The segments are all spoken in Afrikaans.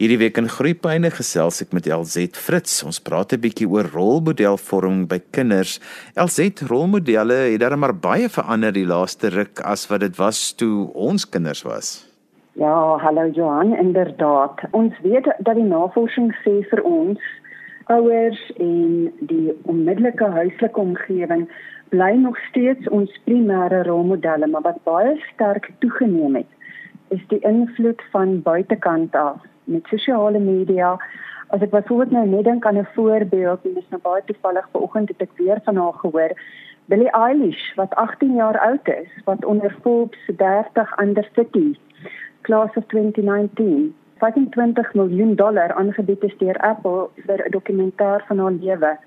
Hierdie week in Groepyne gesels ek met LZ Fritz. Ons praat 'n bietjie oor rolmodelvorming by kinders. LZ rolmodelle het daar maar baie verander die laaste ruk as wat dit was toe ons kinders was. Ja, hallo Johan, inderdaad. Ons weet dat die navorsing sê vir ons ouers en die onmiddellike huislike omgewing bly nog steeds ons primêre rolmodelle, maar wat baie sterk toegeneem het, is die invloed van buitekant af met sosiale media. As ek byvoorbeeld nou net dink aan 'n voorbeeld, en dis nou baie toevallig vanoggend het ek weer van haar gehoor, Billie Eilish wat 18 jaar oud is, wat onder Forbes 30 under 30 class of 2019 25 miljoen dollar aangebied is deur Apple vir 'n dokumentêr van haar lewe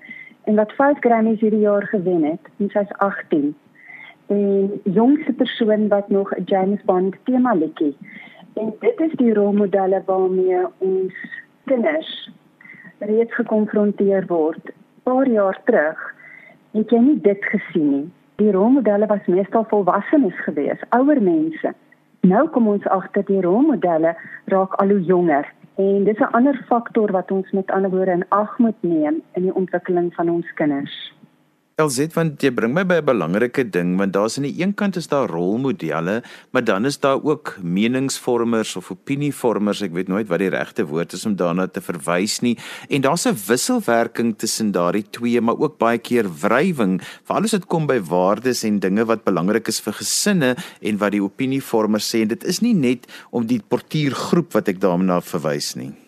en wat 5 Grammys hierdie jaar gewen het, en sy's 18. En jongste persoon wat nog 'n James Bond tema liedjie En dit is die rolmodelle waarmee ons kinders reeds gekonfronteer word. Paar jaar terug het jy nie dit gesien nie. Die rolmodelle was meestal volwassenes geweest, ouer mense. Nou kom ons agter die rolmodelle raak al hoe jonger. En dis 'n ander faktor wat ons met ander woorde in ag moet neem in die ontwikkeling van ons kinders. LZ want jy bring my by 'n belangrike ding want daar's aan die een kant is daar rolmodelle, maar dan is daar ook meningsvormers of opinievormers, ek weet nooit wat die regte woord is om daarna te verwys nie. En daar's 'n wisselwerking tussen daardie twee, maar ook baie keer wrywing, veral as dit kom by waardes en dinge wat belangrik is vir gesinne en wat die opinievormers sê en dit is nie net om die portuïergroep wat ek daarna verwys nie.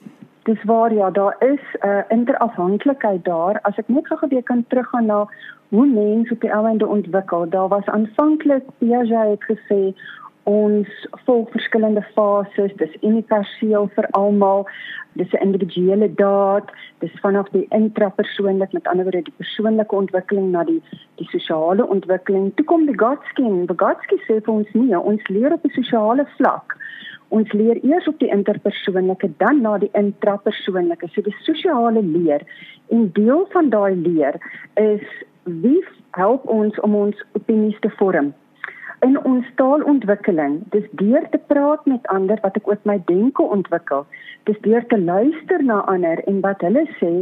Dis waar ja, daar is 'n uh, interafhanklikheid daar. As ek net gou-gou weer kan teruggaan na hoe mense op die einde ontwikkel. Daar was aanvanklik Piaget het gesê ons volg verskillende fases, dis universeel vir almal. Dis 'n individuele daad, dis vanaf die intrapersoonlik, met ander woorde die persoonlike ontwikkeling na die die sosiale ontwikkeling. Toe kom Vygotsky en Vygotsky sê vir ons nie, ons leer op 'n sosiale vlak. Ons leer eers op die interpersoonlike, dan na die intrapersoonlike. So die sosiale leer en deel van daai leer is wie help ons om ons opinies te vorm. In ons taalontwikkeling dis deur te praat met ander wat ek ook my denke ontwikkel. Dis deur te luister na ander en wat hulle sê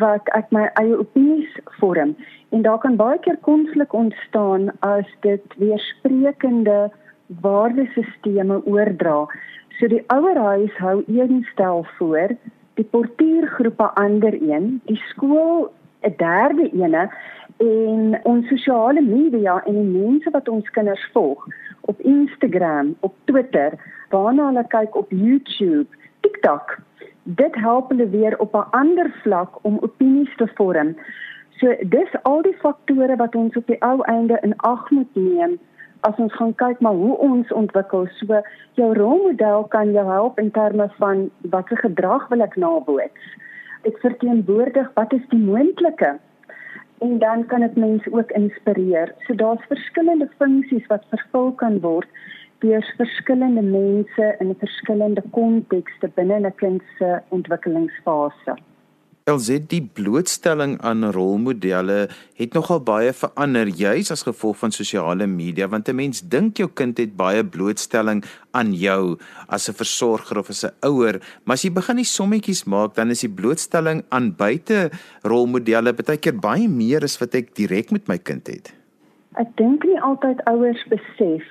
wat ek my eie opinies vorm. En daar kan baie keer konflik ontstaan as dit weersprekende waardesisteme oordra so die ouer huis hou een stel voor die portuïergroepe ander een die skool 'n derde ene en ons sosiale media en die mense wat ons kinders volg op Instagram, op Twitter, waarna hulle kyk op YouTube, TikTok. Dit help hulle weer op 'n ander vlak om opinies te vorm. So dis al die faktore wat ons op die ou einde in ag moet neem as ons gaan kyk maar hoe ons ontwikkel. So jou rolmodel kan jou help in terme van watter gedrag wil ek naboots. Ek verteenwoordig wat is die moontlike en dan kan dit mense ook inspireer. So daar's verskillende funksies wat vervul kan word deur verskillende mense in verskillende kontekste binne 'n kind se ontwikkelingsfase. LZ die blootstelling aan rolmodelle het nogal baie verander juis as gevolg van sosiale media want 'n mens dink jou kind het baie blootstelling aan jou as 'n versorger of as 'n ouer maar as jy begin die sommetjies maak dan is die blootstelling aan buite rolmodelle baie keer baie meer as wat ek direk met my kind het. Ek dink nie altyd ouers besef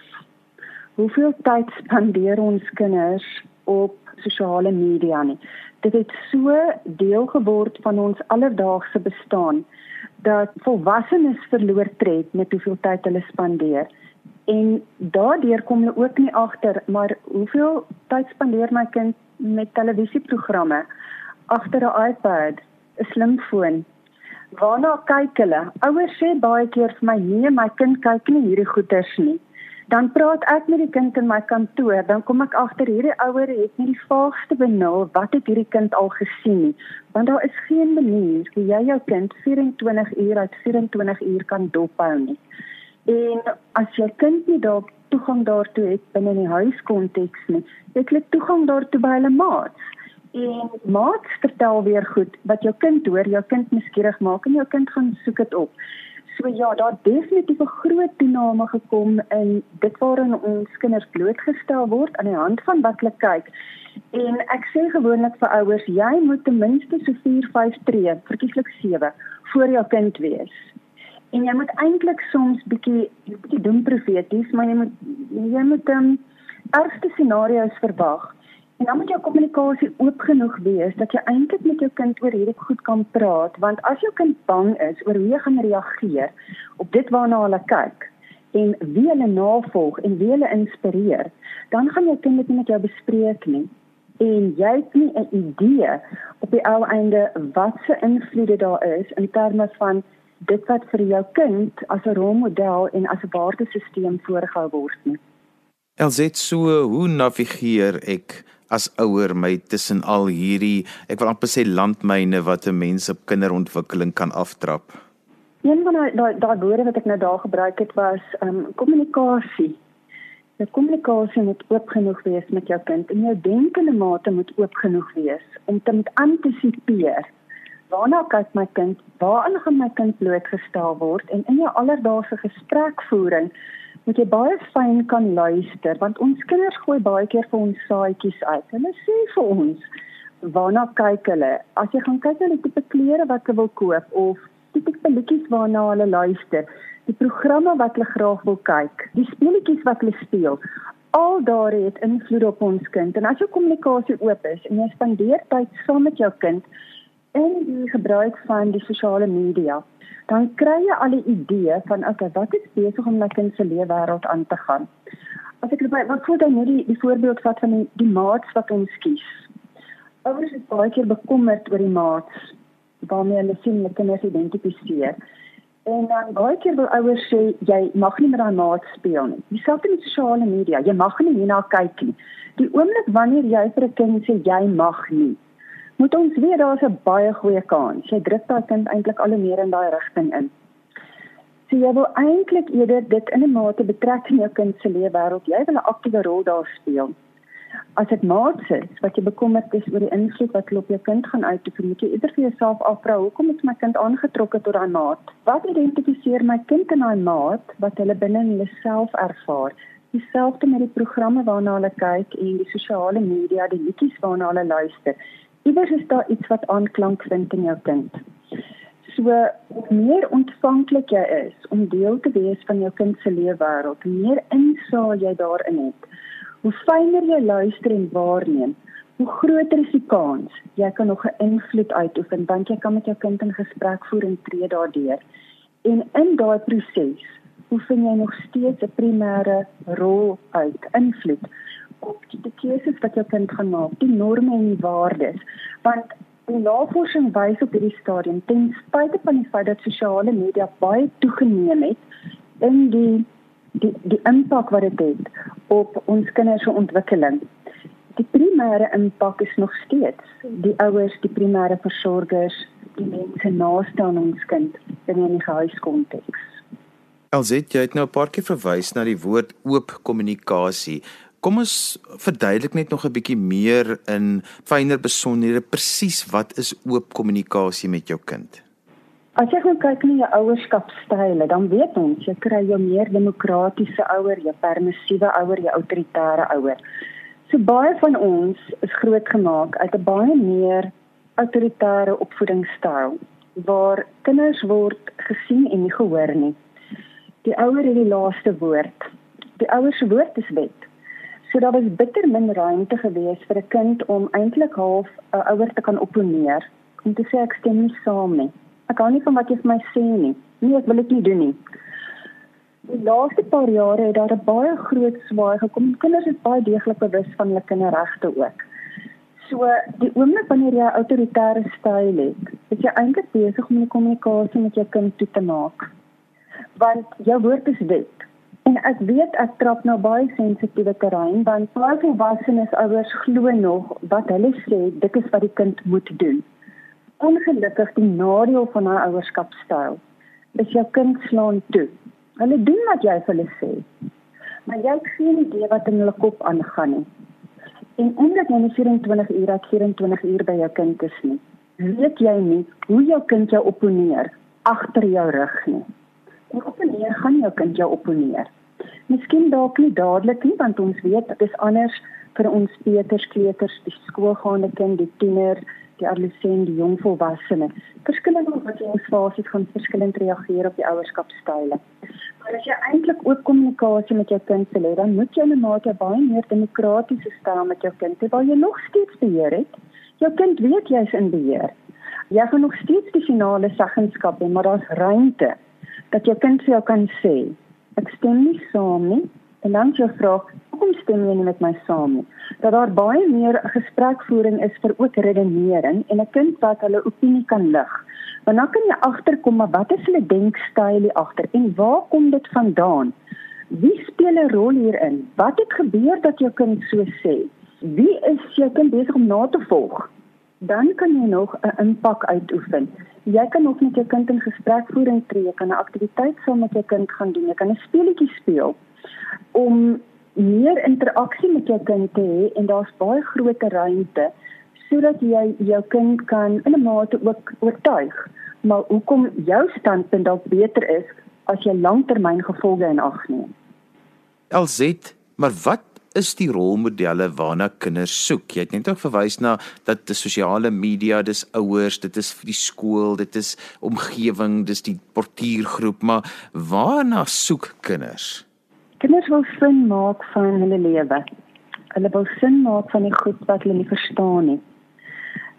hoeveel tyd spandeer ons kinders op sosiale media nie dit het so deel geword van ons alledaagse bestaan dat volwassenes verloor tred met hoeveel tyd hulle spandeer. En daardeur kom hulle ook nie agter maar hoeveel tyd spandeer my kind met televisieprogramme agter 'n iPad, 'n slimfoon. Waarna kyk hulle? Ouers sê baie keer vir my nee, my kind kyk nie hierdie goeters nie dan praat ek met die kind in my kantoor, dan kom ek agter hierdie ouer het nie die vaagste benul wat het hierdie kind al gesien nie, want daar is geen manier hoe jy jou kind 24 uur uit 24 uur kan dophou nie. En as jy kind nie dalk toegang daartoe het binne die huiskonteks nie, het jy toegang daartoe by hulle maats. En maats vertel weer goed wat jou kind hoor, jou kind nuuskierig maak en jou kind gaan soek dit op. So ja, daar het definitief 'n groot toename gekom in dit waarin ons kinders blootgestel word aan die hand van wat hulle kyk. En ek sê gewoonlik vir ouers, jy moet ten minste so 4, 5 tree, verkieslik 7 voor jou kind wees. En jy moet eintlik soms bietjie bietjie doen profeties, maar jy moet jy moet dan um, ergste scenario's verwag. En dan moet jou kommunikasie oop genoeg wees dat jy eintlik met jou kind oor hierdie goed kan praat, want as jou kind bang is oor hoe hy gaan reageer op dit waarna hulle kyk en wie hulle navolg en wie hulle inspireer, dan gaan jou kind dit nie met jou bespreek nie. En jy het nie 'n idee op die ou einde wat se invloede daar is in terme van dit wat vir jou kind as 'n rolmodel en as 'n waardesisteem voorgehou word nie. Elset so, hoe navigeer ek as ouer my tussen al hierdie ek wil amper sê landmyne wat 'n mens op kinderontwikkeling kan aftrap. Een van daai daai woorde wat ek nou daar gebruik het was um kommunikasie. Die kommunikasie moet oop genoeg wees met jou kind en jou denkende mate moet oop genoeg wees om te met antisipeer. Waarna kyk my kind? Waaraan gaan my kind blootgestel word? En in jou alledaagse gesprekvoering moet jy baie fyn kan luister want ons kinders gooi baie keer vir ons saaitjies uit. Hulle sê vir ons waarna kyk hulle? As jy gaan kyk na die tipe klere wat hulle wil koop of die tipe liedjies waarna hulle luister, die programme wat hulle graag wil kyk, die speletjies wat hulle speel, al daar het invloed op ons kind. En as jou kommunikasie oop is en jy spandeer tyd saam met jou kind in die gebruik van die sosiale media, dan kry jy al 'n idee van okay, wat is besig om my kind se lewe wêreld aan te gaan. As ek by wat voel dan net die, die voorbeeld vat van die, die maats wat ons kies. Ouers is baie keer bekommerd oor die maats waarmee hulle sien hulle kinders identifiseer. En dan baie keer wil ouers sê jy mag nie met daai maats speel nie. Dieselfde met sosiale media, jy mag nie hierna kyk nie. Die oomblik wanneer jy vir 'n kind sê jy mag nie, moet ons weet daar's 'n baie goeie kans. Jy druk daai kind eintlik al hoe meer in daai rigting in. So jy wil eintlik eerder dit in 'n mate betrek in jou kind se lewe wêreld. Jy wil 'n aktiewe rol daar speel. As dit maats is wat jy bekommerd is oor die invloed wat hulle op jou kind gaan uitoefen, moet jy eerder vir jouself afvra, hoekom is my kind aangetrokke tot daai maat? Wat identifiseer my kind in daai maat wat hulle binne in hulle self ervaar? Dieselfde met die programme waarna hulle kyk en die sosiale media, die liedjies waarna hulle luister iewers is daar iets wat aanklank vind in jou kind. So meer ontvanklik jy is om deel te wees van jou kind se lewe wêreld, hoe meer insaag jy daarin het. Hoe fyner jy luister en waarneem, hoe groter is die kans jy kan nog 'n invloed uitoefen want jy kan met jou kind in gesprek voer en tree daardeur. En in daai proses oefen jy nog steeds 'n primêre rol uit, invloed op die keuses wat jou kind gaan maak, die norme en die waardes. Want die navorsing wys op hierdie stadium ten spyte van die feit dat sosiale media baie toegeneem het in die die die impak wat dit het, het op ons kinders se ontwikkeling. Die primêre impak is nog steeds die ouers, die primêre versorgers, die mense naaste aan ons kind in 'n huiskonteks. Alsit, jy het nou 'n paar keer verwys na die woord oop kommunikasie. Kom ons verduidelik net nog 'n bietjie meer in fyner besonderhede presies wat is oop kommunikasie met jou kind? As jy kyk na jou ouerskapstyle, dan weet ons jy kry jou meer demokratiese ouer, jou permissiewe ouer, jou autoritaire ouer. So baie van ons is grootgemaak uit 'n baie meer autoritaire opvoedingsstyl waar kinders word gesien en nie gehoor nie. Die ouer het die laaste woord. Die ouer se woord is wet. So daar was bitter min ruimte gewees vir 'n kind om eintlik half 'n uh, ouer te kan opponeer om te sê ek stem nie saam nie. Ek kan nie van wat jy vir my sê nie. Nee, ek wil dit nie doen nie. Die laaste paar jare het daar 'n baie groot swaai gekom. Kinders is baie deeglik bewus van hulle kinderregte ook. So die oomblik wanneer jy 'n autoritaire styl het, is jy eintlik besig om die kommunikasie met jou kind toe te maak. Want jou woord is wet. En ek weet ek trap nou baie sensitiewe terrein want baie volwassenes ouers glo nog wat hulle sê dit is wat die kind moet doen. Ongelukkig die nadeel van haar ouerskapstyl is jou kind slaan toe. Hulle doen wat jy vir hulle sê. Maar jy het geen idee wat in hulle kop aangaan nie. En omdat jy nie 24 ure uit 24 uur by jou kind is nie, weet jy nie hoe jou kind jou opponeer agter jou rug nie. En op 'n neer gaan jou kind jou opponeer. Miskien dalk nie dadelik nie want ons weet dit is anders vir ons peuters, kleuters, die skoolgaande kind, die tiener, die adolescent, die jong volwassene. Verskillende ontwikkelingsfases gaan verskillend reageer op die ouerskapstyle. Maar as jy eintlik ook kommunikasie met jou kind wil hê, dan moet jy 'n mate baie meer demokratiese styl met jou kind waar jy nog steeds beheer het. Jou kind weet jy's in beheer. Jy gaan nog steeds die finale seggenskap hê, maar daar's ruimte dat jou kind vir jou kan sê, ek stem nie saam nie. En dan jy vra, hoekom stem jy nie met my saam nie? Dat daar baie meer gesprekvoering is vir ook redenering en 'n kind wat hulle opinie kan lig. Want dan kan jy agterkom maar wat is hulle denkstyl hier agter en waar kom dit vandaan? Wie speel 'n rol hierin? Wat het gebeur dat jou kind so sê? Wie is jou kind besig om na te volg? Dan kan jy nog 'n impak uitoefen jy kan ook met jou kind in gesprekvoering tree, jy kan 'n aktiwiteit saam met jou kind gaan doen, jy kan 'n speletjie speel om meer interaksie met jou kind te hê en daar's baie groot ruimte sodat jy jou kind kan in 'n mate ook oortuig. Maar hoekom jou standpunt dalk beter is as jy langtermyngevolge in ag neem. LZ, maar wat is die rolmodelle waarna kinders soek? Jy het net ook verwys na dat die sosiale media, dis ouers, dit is vir die skool, dit is omgewing, dis die portuïergroep, maar waarna soek kinders? Kinders wil sin maak van hulle lewe. Hulle wil sin maak van die goed wat hulle nie verstaan nie.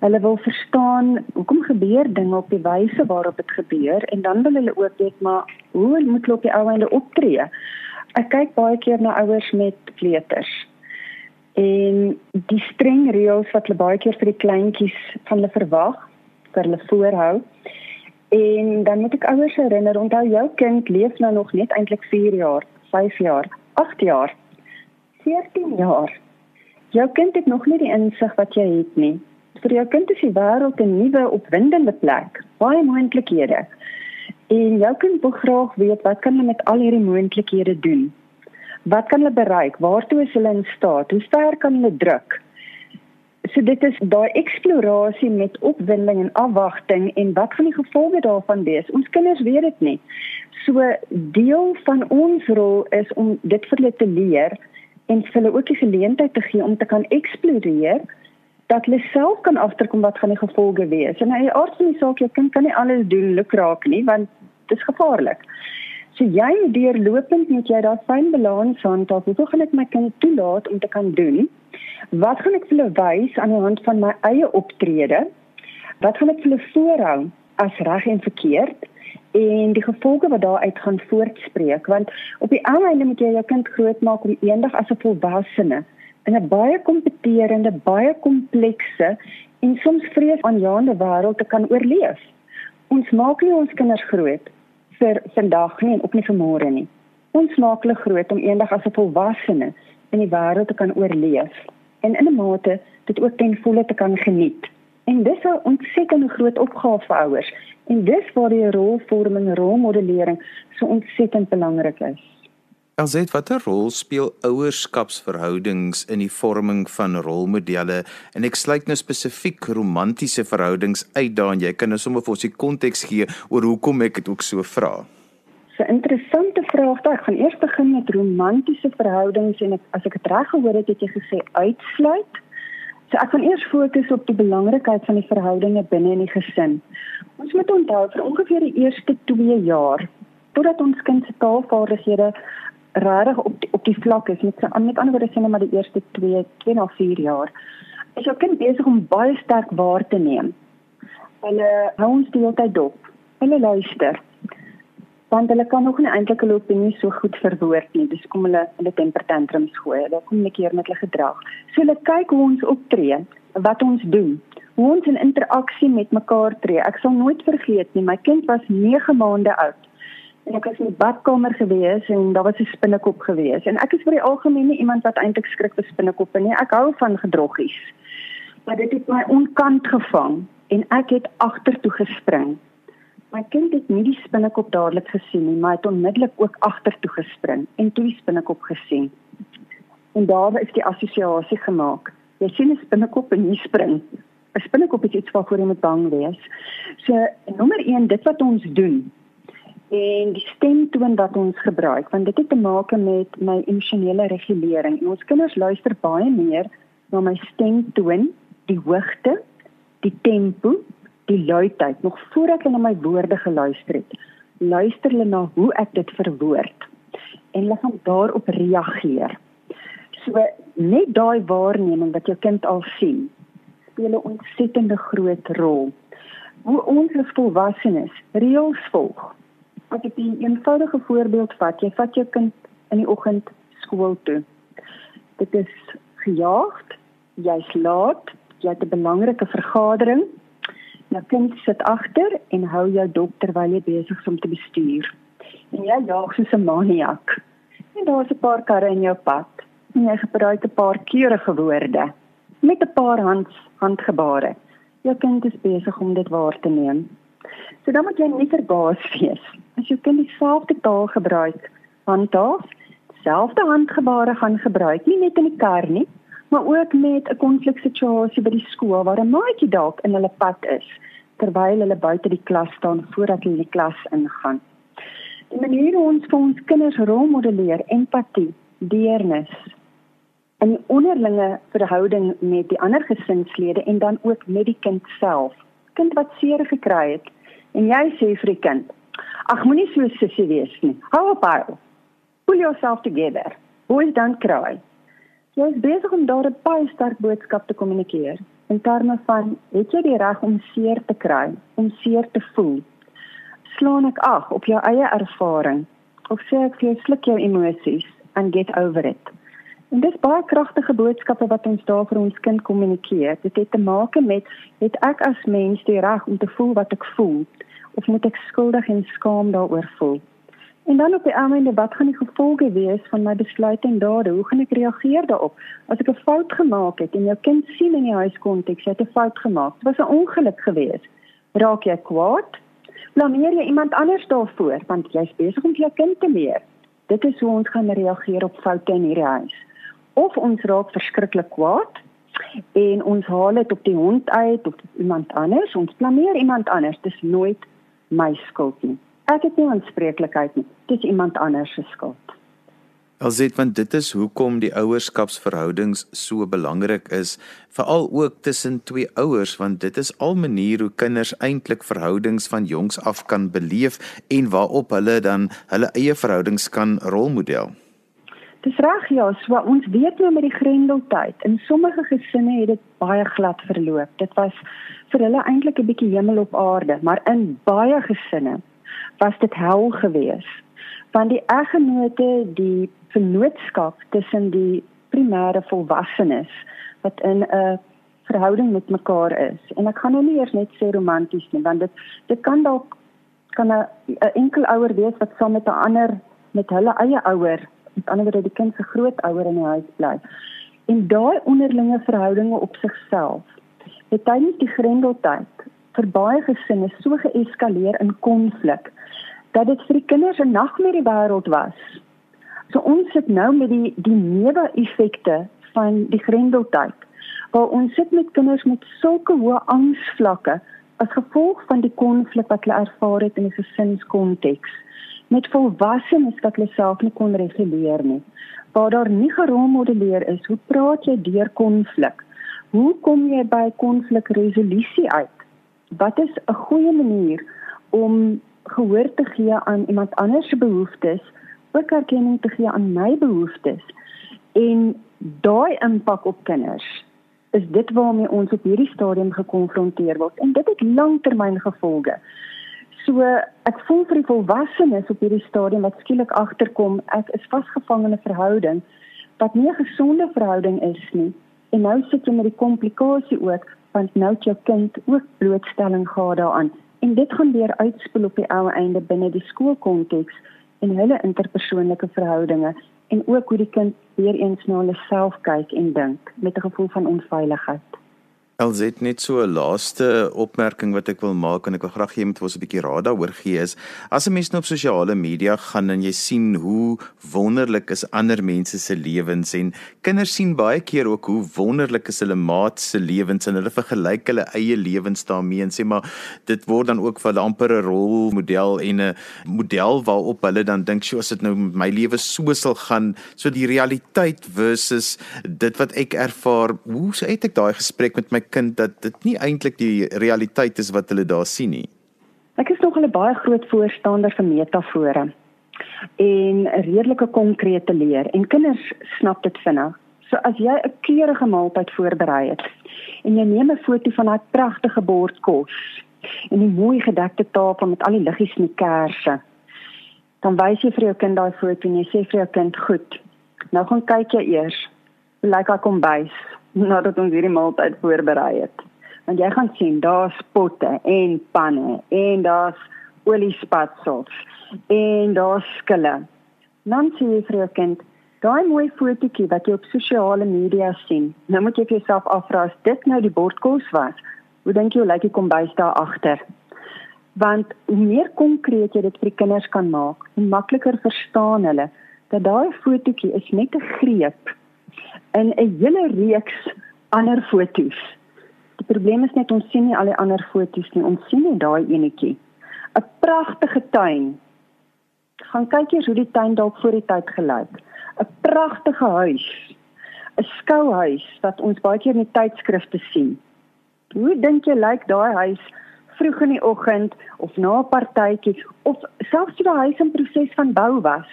Hulle wil verstaan hoekom gebeur dinge op die wyse waarop dit gebeur en dan wil hulle ook weet maar hoe moet hulle op die ou einde optree? Ek kyk baie keer na ouers met kleuters. En die streng reëls wat hulle baie keer vir die kleintjies van hulle verwag, vir hulle voorhou. En dan moet ek ouers herinner, onthou jou kind leef nou nog net eintlik 4 jaar, 5 jaar, 8 jaar, 14 jaar. Jou kind het nog nie die insig wat jy het nie. Vir jou kind is die wêreld 'n nuwe opwindende plek, baie moontlikhede. En jou kind wil graag weet wat kan hulle met al hierdie moontlikhede doen? Wat kan hulle bereik? Waartoe is hulle in staat? Hoe ver kan hulle druk? So dit is daai eksplorasie met opwinding en afwagting en wat gaan die gevolge daarvan wees? Ons kinders weet dit nie. So deel van ons rol is om dit vir hulle te leer en vir hulle ook die geleentheid te gee om te kan eksploreer dat hulle self kan agterkom wat gaan die gevolge wees. En hy aard van die saak, jou kind kan nie alles doen lukraak nie want dit is gevaarlik. So jy deurlopend moet jy daar fyn balans handhaaf. Hoe gaan ek my kind toelaat om te kan doen? Wat gaan ek vir hulle wys aan die hand van my eie optrede? Wat gaan ek vir hulle voorhou as reg en verkeerd? en die gevolge wat daaruit gaan voortspreek want op die einde moet jy jou kind grootmaak om eendag as 'n volwassene in 'n baie kompeterende, baie komplekse en soms vreesaanjaende wêreld te kan oorleef. Ons maak nie ons kinders groot vir vandag nie en ook nie vir môre nie. Ons maak hulle groot om eendag as 'n volwassene in die wêreld te kan oorleef en in 'n mate dit ook ten volle te kan geniet. En dis 'n ontsettende groot opgave vir ouers en dis waar die rolvorming, rolmodellering so ontsettend belangrik is. Elzet, watter rol speel ouerskapsverhoudings in die vorming van rolmodelle? En ek sluit nou spesifiek romantiese verhoudings uit daarin. Jy kan nou sommer vir ons die konteks gee oor hoekom ek dit ook so vra. 'n Interessante vraag. Ek gaan eers begin met romantiese verhoudings en ek, as ek dit reg gehoor het, het jy gesê uitsluit. So ek gaan eers fokus op die belangrikheid van die verhoudinge binne in die gesin. Ons moet onthou vir ongeveer die eerste 2 jaar totdat ons kind se taalvaardighede regtig op die, op die vlak is met met ander woorde sê net maar die eerste 2 2 na 4 jaar is jou kind besig om baie sterk waar te neem. Hulle hou ons die hele tyd dop. Hulle luister. Want hulle kan nog nie eintlik hulle opinie so goed verwoord nie. Dis kom hulle hulle temper tantrums gooi. Hulle kommunikeer met hulle gedrag. So hulle kyk hoe ons optree, wat ons doen, hoe ons in interaksie met mekaar tree. Ek sal nooit vergeet nie, my kind was 9 maande oud en ek was in die badkamer gewees en daar was 'n spinnekop gewees. En ek is vir die algemeen nie iemand wat eintlik skrik vir spinnekoppe nie. Ek hou van gedroggies. Maar dit het my onkant gevang en ek het agtertoe gespring. My kind het nie die spinnekop dadelik gesien nie maar het onmiddellik ook agtertoe gespring en toe die spinnekop gesien. En daar is die assosiasie gemaak. Jy sien 'n spinnekop en jy spring. 'n spinnekop is iets waarvoor jy moet bang wees. So nommer 1 dit wat ons doen en die stemtoon wat ons gebruik want dit het te maak met my emosionele regulering en ons kinders luister baie meer na my stemtoon, die hoogte, die tempo, die luidheid nog voordat hulle na my woorde geluister het. Luister hulle na hoe ek dit verwoord en hulle gaan daarop reageer. So net daai waarneming wat jou kind al sien, speel 'n ontsettende groot rol. Hoe ons as volwassenes reëls volg As ek 'n eenvoudige voorbeeld vat, jy vat jou kind in die oggend skool toe. Dit is gejaagd, jy's laat, jy het 'n belangrike vergadering. Jou kind sit agter en hou jou dop terwyl jy besig is om te bestuur. En jy jaag soos 'n maniak. En daar's 'n paar karre in jou pad. En jy gebruik 'n paar keurige woorde met 'n paar hands handgebare. Jou kind is besig om dit waar te neem. So dan moet jy nie verbaas wees as jou kind dieselfde taal gebruik, handhaaf, selfde handgebare gaan gebruik, nie net in die kar nie, maar ook met 'n konfliksituasie by die skool waar 'n maatjie dalk in hulle pad is terwyl hulle buite die klas staan voordat hulle die klas ingaan. Die manier hoe ons vir ons kinders rolmodelleer empatie, deernis en onderlinge verhouding met die ander gesinslede en dan ook met die kind self. Kind wat seer gekry het en jy sê vir die kind, Ag moenie so sissie wees nie. Hou op hou. Pull yourself together. Boys don't cry. Jy is besig om daar 'n baie sterk boodskap te kommunikeer. In terme van het jy die reg om seer te kry, om seer te voel? Slaan ek ag op jou eie ervaring of sê ek jy sluk jou emosies and get over it. En dis baie kragtige boodskappe wat ons daar vir ons kind kommunikeer. Dit het te maak met het ek as mens die reg om te voel wat ek voel? Of moet ek skuldig en skaam daaroor voel? En dan op die einde wat gaan die gevolge wees van my besluit en dade? Hoe gaan ek reageer daarop? As ek 'n fout gemaak het en jou kind sien in die huiskonteks jy het 'n fout gemaak, dit was 'n ongeluk geweest. Raak jy kwaad? Blameer jy iemand anders daarvoor want jy's besig om jou kind te leer? Dit is hoe ons gaan reageer op foute in hierdie huis. Of ons raak verskriklik kwaad en ons haal dit op die hond uit of iemand anders, ons blameer iemand anders. Dis nooit my skuld nie. Ek het nie aanspreeklikheid nie. Dit is iemand anders se skuld. Alsit want dit is hoekom die ouerskapsverhoudings so belangrik is, veral ook tussen twee ouers want dit is al manier hoe kinders eintlik verhoudings van jongs af kan beleef en waarop hulle dan hulle eie verhoudings kan rolmodel. Dis reg ja, so ons weet nou met die Grendeltyd. In sommige gesinne het dit baie glad verloop. Dit was vir hulle eintlik 'n bietjie hemel op aarde, maar in baie gesinne was dit hel geweest. Van die eggenote, die vennootskap tussen die primêre volwassenes wat in 'n verhouding met mekaar is. En ek gaan nou nie eers net sê romanties nie, want dit dit kan dalk kan 'n enkel ouer wees wat saam met 'n ander met hulle eie ouer met ander woorde die kind se grootouer in die huis bly. En daai onderlinge verhoudinge op sigself het tydens die Grendeltyd vir baie gesinne so geeskaleer in konflik dat dit vir die kinders 'n nagmerrie wêreld was. So ons sit nou met die die neeweffekte van die Grendeltyd waar ons sit met kinders met sulke hoë angsvlakke as gevolg van die konflik wat hulle ervaar het in 'n gesinskonteks met volwassenes wat hulle self nie kon reguleer nie. Waar daar nie gerolmodelleer is, hoe praat jy deur konflik? Hoe kom jy by konflikresolusie uit? Wat is 'n goeie manier om gehoor te gee aan iemand anders se behoeftes, ook erkenning te gee aan my behoeftes en daai impak op kinders? Is dit waarmee ons op hierdie stadium gekonfronteer word en dit het langtermyngevolge. So ek voel vir die volwassenes op hierdie stadium wat skielik agterkom ek is vasgevang in 'n verhouding wat nie 'n gesonde verhouding is nie. En nou sit jy met die komplikasie ook want nou het jou kind ook blootstelling gehad daaraan en dit gaan weer uitspel op die ou einde binne die skoolkonteks en hulle interpersoonlike verhoudinge en ook hoe die kind weer eens na hulle self kyk en dink met 'n gevoel van onveiligheid. Het net so 'n laaste opmerking wat ek wil maak en ek wil graag hê jy moet ons 'n bietjie raad daaroor gee is as 'n mens nou op sosiale media gaan en jy sien hoe wonderlik is ander mense se lewens en kinders sien baie keer ook hoe wonderlik is hulle maat se lewens en hulle vergelyk hulle eie lewens daarmee en sê maar dit word dan ook vir amper 'n rolmodel en 'n model waarop hulle dan dink sjoe as dit nou met my lewe so sal gaan. So die realiteit versus dit wat ek ervaar hoe sou ek daai gesprek met my kind dat dit nie eintlik die realiteit is wat hulle daar sien nie. Ek is nog 'n baie groot voorstander van metafore en 'n redelike konkrete leer en kinders snap dit vinnig. So as jy 'n keurige maaltyd voorberei het en jy neem 'n foto van daai pragtige bord kos en die mooi gedekte tafel met al die liggies en die kersse, dan wys jy vir jou kind daai foto en jy sê vir jou kind, "Goed. Nou gaan kyk jy eers. Lyk like haar kombuis nadat ons hierdie maaltyd voorberei het. Want jy gaan sien daar's potte en panne en daar's oliespatsels en daar's skille. Dan sien jy vir jou kind daai mooi fotootjie wat jy op sosiale media sien. Nou moet jy vir jouself afvra as dit nou die bordkos was. Hoe dink jy lyk die kombuis daar agter? Want hoe meer konkreet jy dit vir die kinders kan maak, hoe makliker verstaan hulle dat daai fotootjie is net 'n greep in 'n hele reeks ander foto's. Die probleem is net ons sien nie al die ander foto's nie. Ons sien net daai enetjie. 'n Pragtige tuin. Gaan kyk eers hoe die tuin dalk voor die tyd gelyk. 'n Pragtige huis. 'n Skouhuis wat ons baie keer in die tydskrifte sien. Hoe dink jy lyk daai huis vroeg in die oggend of na 'n partytjie of selfs toe die huis in proses van bou was?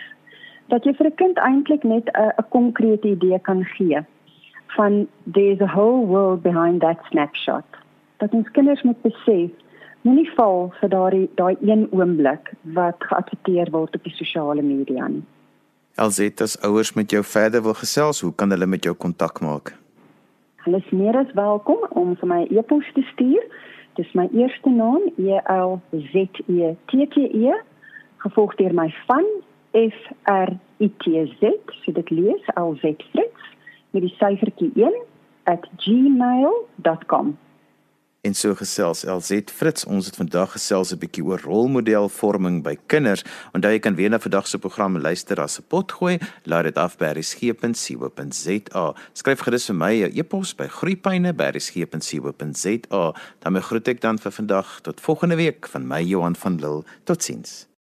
Dat jy vir 'n kind eintlik net 'n 'n konkrete idee kan gee van there's a whole world behind that snapshot. Dat ons kinders moet besef moenie val vir daai daai een oomblik wat geadverteer word op die sosiale media nie. Alzetas ouers met jou verder wil gesels, hoe kan hulle met jou kontak maak? Hulle is meer as welkom om vir my e-pos te stuur. Dis my eerste naam E L Z E T T E gevolg deur my van F R I T Z, so dit lees L Z Fritz met die syfertjie 1 @gmail.com. En so gesels LZ Fritz, ons het vandag gesels 'n bietjie oor rolmodelvorming by kinders. Onthou jy kan weer na vandag se program luister as 'n pot gooi. Laat dit af by resgep.co.za. Skryf gerus vir my 'n e-pos by groeipyne@resgep.co.za. Dan groet ek dan vir vandag tot volgende week van my Johan van Lille. Totsiens.